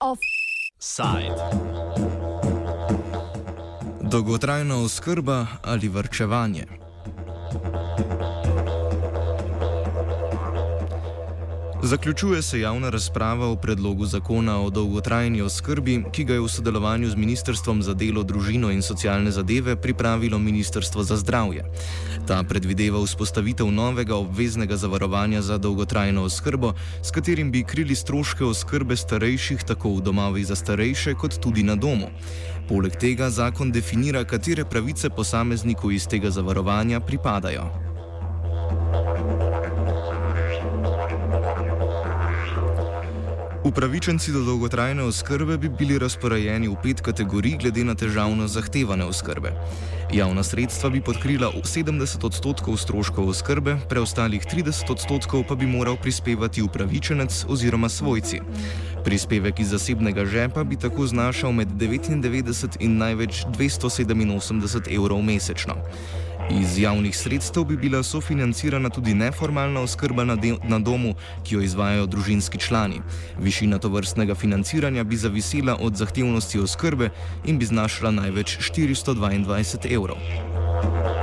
Offside. Dolgotrajna oskrba ali vrčevanje. Zaključuje se javna razprava o predlogu zakona o dolgotrajni oskrbi, ki ga je v sodelovanju z Ministrstvom za delo, družino in socialne zadeve pripravilo Ministrstvo za zdravje. Ta predvideva vzpostavitev novega obveznega zavarovanja za dolgotrajno oskrbo, s katerim bi krili stroške oskrbe starejših tako v domovih za starejše kot tudi na domu. Poleg tega zakon definira, katere pravice posamezniku iz tega zavarovanja pripadajo. Upravičenci do dolgotrajne oskrbe bi bili razporejeni v pet kategorij glede na težavnost zahtevane oskrbe. Javna sredstva bi podkrila 70 odstotkov stroškov oskrbe, preostalih 30 odstotkov pa bi moral prispevati upravičenec oziroma svojci. Prispevek iz zasebnega žepa bi tako znašal med 99 in največ 287 evrov mesečno. Iz javnih sredstev bi bila sofinancirana tudi neformalna oskrba na, na domu, ki jo izvajajo družinski člani. Višina tovrstnega financiranja bi zavisela od zahtevnosti oskrbe in bi znašala največ 422 evrov.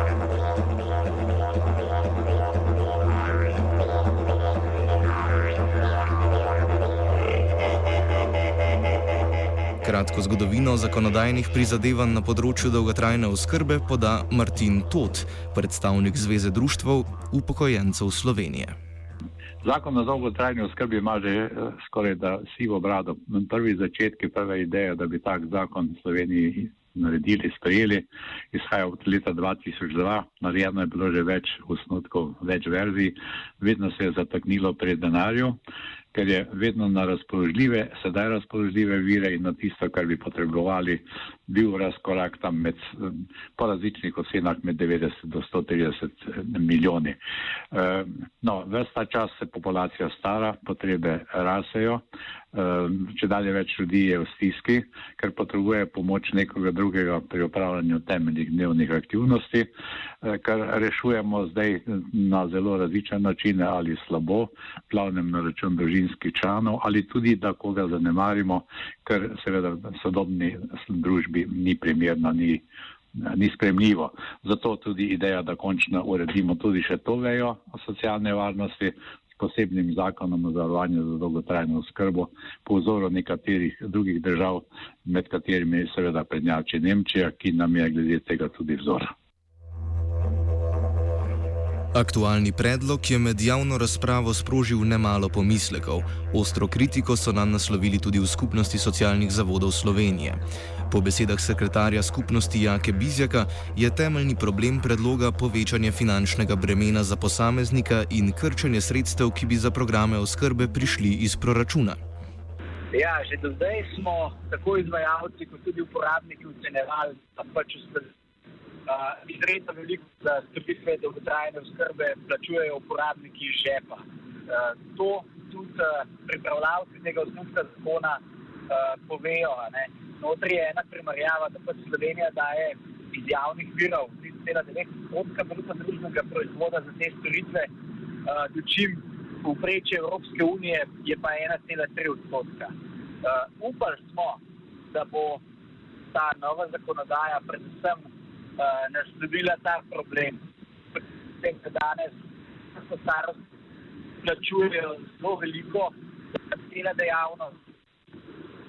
Kratko zgodovino zakonodajnih prizadevanj na področju dolgotrajne oskrbe poda Martin Tot, predstavnik Zveze društvov upokojencev Slovenije. Zakon o dolgotrajni oskrbi ima že eh, skoraj da sivo brado. Prvi začetki, prva ideja, da bi tak zakon v Sloveniji naredili, sprejeli, izhaja od leta 2002. Narejeno je bilo že več osnutkov, več verzij, vedno se je zataknilo pri denarju ker je vedno na razpoložljive, sedaj razpoložljive vire in na tisto, kar bi potrebovali, bil razkorak tam med, po različnih ocenah med 90 do 130 milijoni. Eh, no, ves ta čas se populacija stara, potrebe rasejo, če dalje več ljudi je v stiski, ker potrebuje pomoč nekoga drugega pri upravljanju temeljnih dnevnih aktivnosti, eh, kar rešujemo zdaj na zelo različne načine ali slabo, plavnem na račun družinskih članov ali tudi, da koga zanemarimo, ker seveda v sodobni družbi ni primerna, ni, ni spremljivo. Zato tudi ideja, da končno uredimo tudi še to vejo o socialne varnosti, posebnim zakonom o zavarovanju za dolgotrajno oskrbo po vzoru nekaterih drugih držav, med katerimi seveda prednjači Nemčija, ki nam je glede tega tudi vzor. Aktualni predlog je med javno razpravo sprožil nemalo pomislekov. Ostro kritiko so nam naslovili tudi v skupnosti socialnih zavodov Slovenije. Po besedah sekretarja skupnosti Jake Bizjaka je temeljni problem predloga povečanje finančnega bremena za posameznika in krčenje sredstev, ki bi za programe oskrbe prišli iz proračuna. Ja, že do zdaj smo tako izvajalci, kot tudi uporabniki ocenjevali, da pač izredno veliko storitve dolgotrajne oskrbe plačujejo uporabniki iz žepa. Uh, to tudi uh, pripravljavci tega osnovnega zakona uh, povejo. Ne? Notri je ena primerjava, da pa Slovenija daje iz javnih virov 3,9 odstotka bruto družbenega proizvoda za te storitve, uh, dočim povprečje Evropske unije je pa 1,3 odstotka. Uh, upali smo, da bo ta nova zakonodaja predvsem uh, naslovila ta problem, tem, da danes so starosti plačujejo zelo veliko za cela dejavnost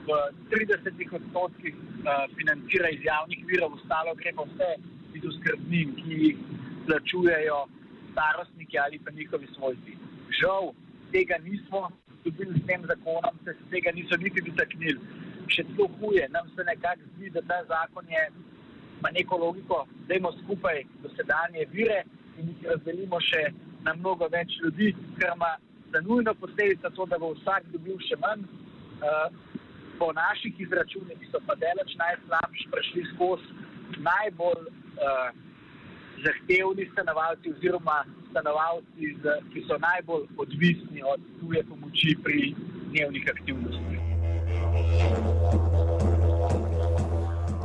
v 30 odstotkih uh, financira iz javnih virov, ostalo gre pa vse iz oskrbnin, ki jih plačujejo starostniki ali pa njihovi svojci. Žal tega nismo dobili s tem zakonom, se tega niso niti dotaknili. Še celo huje, nam se nekako zdi, da ta zakon je ima neko logiko, da imamo skupaj dosedanje vire in jih razdelimo še na mnogo več ljudi, ker ima za nujno posledica to, da bo vsak dobil še manj. Uh, po naših izračunih so pa delač najslabši prišli skozi najbolj uh, zahtevni stanovalci oziroma stanovalci, z, ki so najbolj odvisni od tuje pomoči pri dnevnih aktivnostih.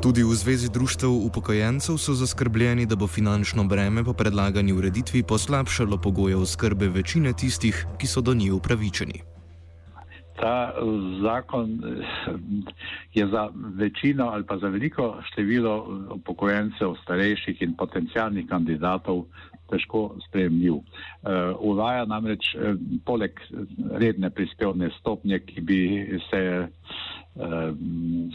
Tudi v Zvezi društev upokojencev so zaskrbljeni, da bo finančno breme po predlagani ureditvi poslabšalo pogoje oskrbe večine tistih, ki so do njih upravičeni. Ta zakon je za večino ali pa za veliko število upokojencev, starejših in potencijalnih kandidatov težko sprejemljiv. Uvaja namreč poleg redne prispevne stopnje, ki bi se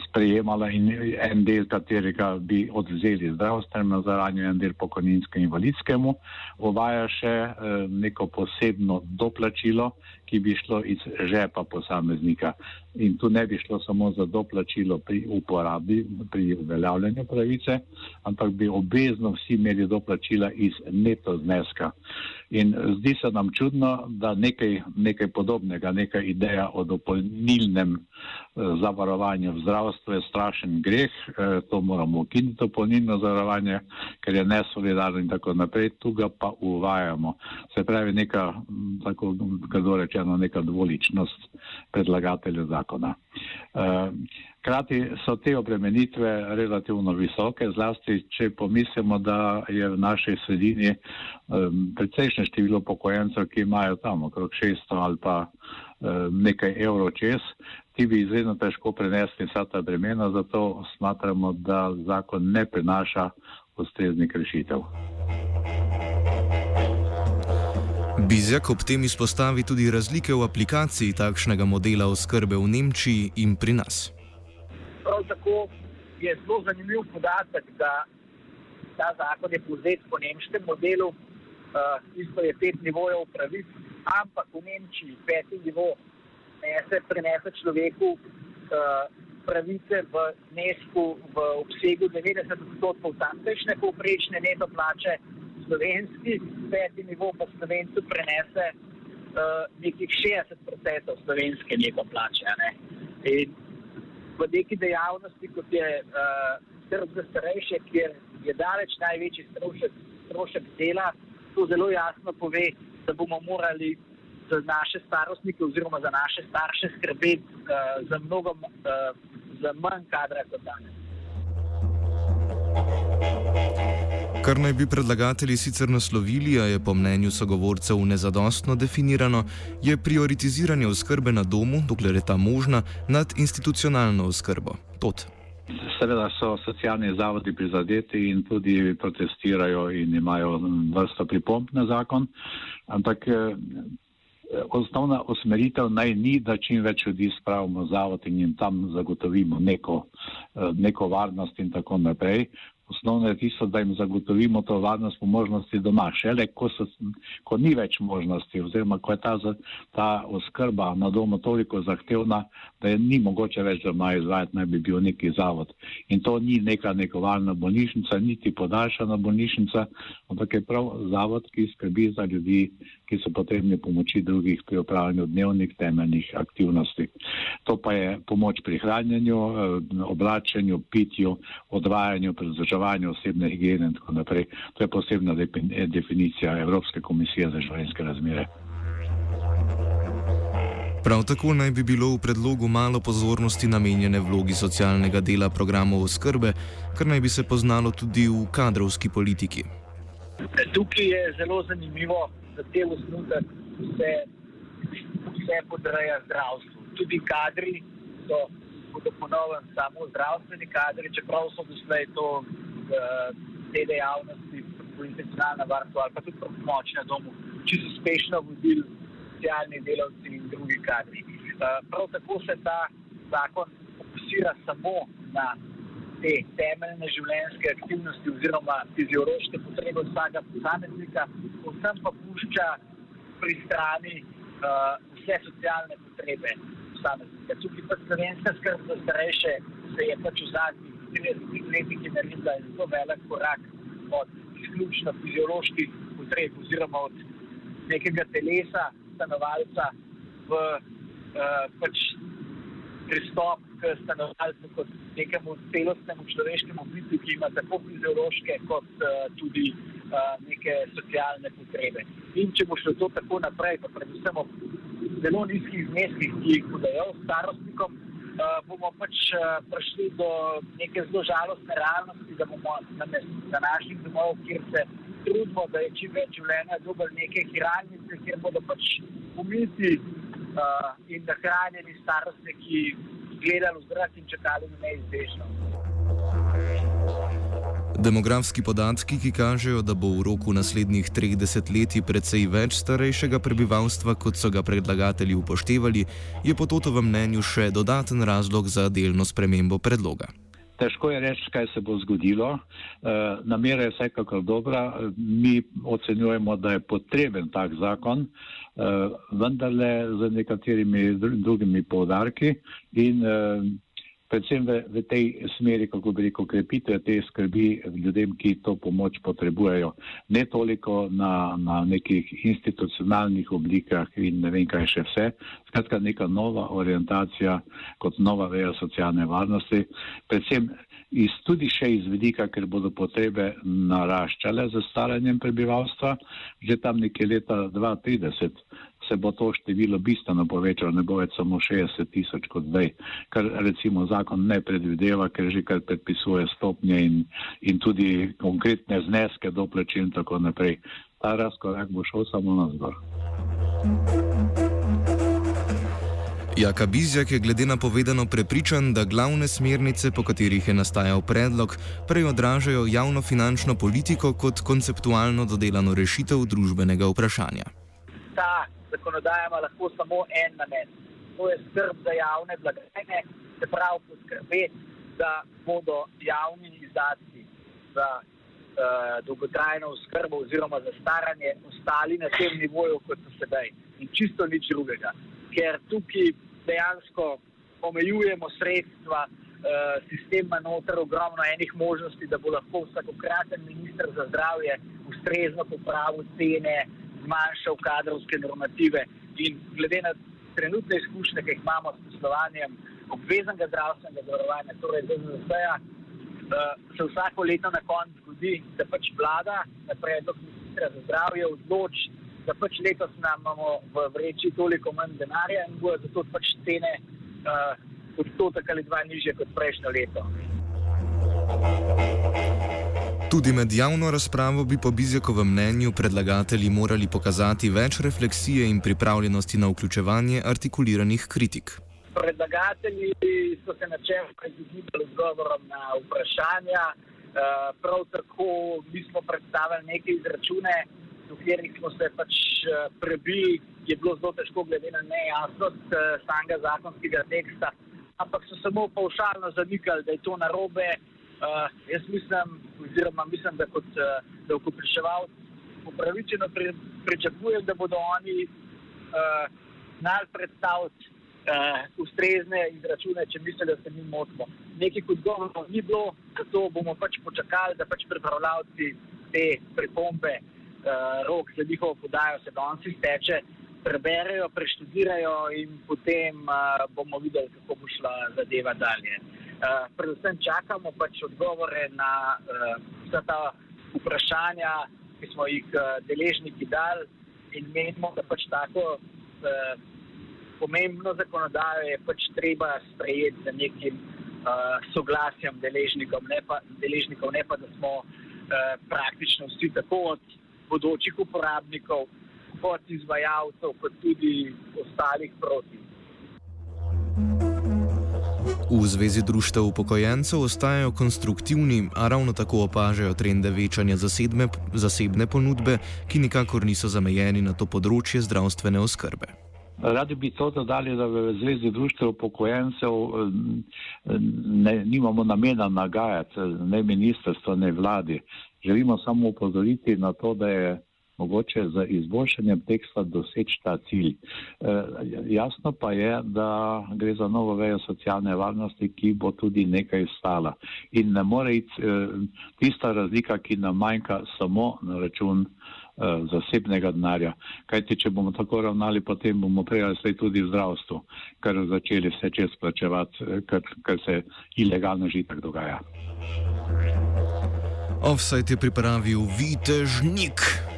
sprejemala in en del katerega bi odzeli zdravstvenemu zaranju, en del pokojninskemu in invalidskemu, uvaja še ehm, neko posebno doplačilo, ki bi šlo iz žepa posameznika. In tu ne bi šlo samo za doplačilo pri uporabi, pri uveljavljanju pravice, ampak bi obvezno vsi imeli doplačila iz neto zneska. In zdi se nam čudno, da nekaj, nekaj podobnega, neka ideja o dopolnilnem eh, zavarovanju v zdravstvu je strašen greh, eh, to moramo ukiniti, dopolnilno zavarovanje, ker je nesolidarno in tako naprej, tu ga pa uvajamo. Se pravi, neka, tako kdo rečeno, neka dvoličnost predlagatelja zakona. Uh, Krati so te obremenitve relativno visoke, zlasti če pomislimo, da je v našej sredini um, precejšnje število pokojенcev, ki imajo tam okrog 600 ali pa nekaj evrov čez, ti bi izredno težko prenesli vsa ta bremena, zato smatramo, da zakon ne prinaša ustreznih rešitev. Bizjak ob tem izpostavi tudi razlike v aplikaciji takšnega modela oskrbe v Nemčiji in pri nas prav tako je zelo zanimiv podatek, da ta zakon je povzet po nemškem modelu, uh, isto je pet nivojev pravic, ampak v Nemčiji peti nivo nese, prenese človeku uh, pravice v nesku v obsegu 90 odstotkov tamkajšnje povprečne neto plače, slovenski peti nivo pa slovencu prenese uh, nekih 60 odstotkov slovenske neto plače. Ne? In v neki dejavnosti, kot je uh, skrb za starejše, kjer je daleč največji strošek, strošek dela, to zelo jasno pove, da bomo morali za naše starostnike oziroma za naše starše skrbeti uh, za mnogo uh, za manj kadra kot danes. Kar naj bi predlagatelji sicer naslovili, a je po mnenju sogovorcev nezadostno definirano, je prioritiziranje oskrbe na domu, dokler je ta možna, nad institucionalno oskrbo. Tot. Seveda so socialni zavodi prizadeti in tudi protestirajo in imajo vrsto pripomp na zakon, ampak eh, osnovna usmeritev naj ni, da čim več ljudi spravimo zavod in jim tam zagotovimo neko, eh, neko varnost in tako naprej osnovno je tisto, da jim zagotovimo to varnost po možnosti doma. Šele, ko, so, ko ni več možnosti, oziroma ko je ta, ta oskrba na domu toliko zahtevna, da je ni mogoče več doma izvajati, naj bi bil neki zavod. In to ni neka nekovalna bolnišnica, niti podaljšana bolnišnica, ampak je prav zavod, ki skrbi za ljudi, ki so potrebni pomoči drugih pri upravljanju dnevnih temeljnih aktivnosti. To pa je pomoč pri hranjenju, eh, oblačenju, pitju, odvajanju, prezdržavanju osebne higiene in tako naprej. To je posebna definicija Evropske komisije za življenjske razmere. Prav tako naj bi bilo v predlogu malo pozornosti namenjene vlogi socialnega dela programov oskrbe, kar naj bi se poznalo tudi v kadrovski politiki. Tukaj je zelo zanimivo, da te osnutek vse, vse podreja zdravstvu. Tudi kadri so, bodo ponovno samo zdravstveni kadri, čeprav so doslej to te dejavnosti, institucionalna varstva ali pa tudi pomoč na domu, čisto uspešno vodili socialni delavci in drugi kadri. Uh, prav tako se ta zakon fokusira samo na te temeljne življenjske aktivnosti oziroma fiziološke potrebe vsakega posameznika, vsem pa pušča pri strani uh, vse socialne potrebe posameznika. Tukaj pa slovenska skrb za starejše se je pač v zadnjih 30 letih naredila zelo velik korak od izključno fizioloških potreb oziroma od nekega telesa stanovalca v uh, pač pristop k stanovalcu kot nekemu celostnemu človeškemu bitju, ki ima tako fiziološke kot uh, tudi uh, neke socialne potrebe. In če bo šlo to tako naprej, pa predvsem ob zelo nizkih zneskih, ki jih podajo starostnikom, bomo pač uh, prišli do neke zelo žalostne realnosti, da bomo na, na naših domov, kjer se trudimo, da je čim več življenja, dobili neke hiralnice, kjer bodo pač umiti uh, in nahranjeni starostniki gledali v zrak in čakali na neizbežnost. Demografski podatki, ki kažejo, da bo v roku naslednjih treh desetletij precej več starejšega prebivalstva, kot so ga predlagatelji upoštevali, je po totovem mnenju še dodaten razlog za delno spremembo predloga. Težko je reči, kaj se bo zgodilo. E, namera je vsekakor dobra. Mi ocenjujemo, da je potreben tak zakon, e, vendarle z nekaterimi drugimi povdarki. In, e, predvsem v, v tej smeri, kako bi rekel, krepitve te skrbi ljudem, ki to pomoč potrebujejo. Ne toliko na, na nekih institucionalnih oblikah in ne vem kaj še vse. Skratka, neka nova orientacija kot nova veja socialne varnosti. Predvsem iz, tudi še iz vidika, ker bodo potrebe naraščale z staranjem prebivalstva. Že tam nekje leta 2030 se bo to število bistveno povečalo, ne bo več samo 60 tisoč kot zdaj, kar recimo zakon ne predvideva, ker že kar predpisuje stopnje in, in tudi konkretne zneske do plačil in tako naprej. Ta razkorak bo šel samo na zgor. Jaka Bizjak je glede na povedano prepričan, da glavne smernice, po katerih je nastajal predlog, prej odražajo javno finančno politiko kot konceptualno dodelano rešitev družbenega vprašanja. Ta zakonodaja ima lahko samo en namen. To je skrb za javne blagajne, se pravi poskrbeti, da bodo javni izdatki za uh, dolgotrajno oskrbo oziroma za staranje ostali na tem nivoju, kot so sedaj. In čisto nič drugega. Ker tukaj dejansko omejujemo sredstva, uh, sistem ima noter ogromno enih možnosti, da bo lahko vsakokraten minister za zdravje ustrezno popravil cene, zmanjšal kadrovske normative in glede na trenutne izkušnje, ki jih imamo s poslovanjem obveznega zdravstvenega zavarovanja, torej ZZS-ja, eh, se vsako leto na koncu zgodi, da pač vlada na predlog ministra za zdravje odloči, da pač letos nam imamo v vreči toliko manj denarja in bojo zato pač cene uh, odstotek ali dva nižje kot prejšnjo leto. Tudi med javno razpravo bi po Bizjakovem mnenju predlagatelji morali pokazati več refleksije in pripravljenosti na vključevanje artikuliranih kritik. Predlagatelji so se načeloma izogibali odgovorom na vprašanja, eh, prav tako mi smo predstavili neke izračune, v katerih smo se pač eh, prebili, je bilo zelo težko glede na nejasnost eh, samega zakonskega teksta, ampak so samo paušalno zanikali, da je to narobe. Uh, jaz mislim, oziroma mislim, da kot uh, davkopriševalci upravičeno pri, pričakujem, da bodo oni uh, znali predstaviti uh, ustrezne izračune, če mislijo, da se mi motimo. Nekaj kot govorov ni bilo, zato bomo pač počakali, da pač pripravljavci te pripombe, uh, rok za njihovo podajo se danes izteče, preberejo, preštudirajo in potem uh, bomo videli, kako bo šla zadeva dalje. Uh, predvsem čakamo pač odgovore na uh, vsa ta vprašanja, ki smo jih uh, deležniki dali, in menimo, da pač tako uh, pomembno zakonodajo je pač treba sprejeti z nekim uh, soglasjem deležnikov, ne pa, deležnikov, ne pa da smo uh, praktično vsi tako od bodočih uporabnikov, kot izvajalcev, kot tudi ostalih proti. V Zvezi društev upokojencev ostajajo konstruktivni, a ravno tako opažajo trende večanja zasedme, zasebne ponudbe, ki nikakor niso zamejeni na to področje zdravstvene oskrbe. Radi bi to dodali, da v Zvezi društev upokojencev ne, nimamo namena nagajati ne ministrstva, ne vladi. Želimo samo upozoriti na to, da je mogoče z izboljšanjem teksta doseči ta cilj. E, jasno pa je, da gre za novo vejo socialne varnosti, ki bo tudi nekaj stala. In ne more iti e, tista razlika, ki nam manjka samo na račun e, zasebnega denarja. Kajti, če bomo tako ravnali, potem bomo prejali tudi v zdravstvu, kar začeli vse čez plačevati, kar, kar se ilegalno žitak dogaja. Offside je pripravil Vitežnik.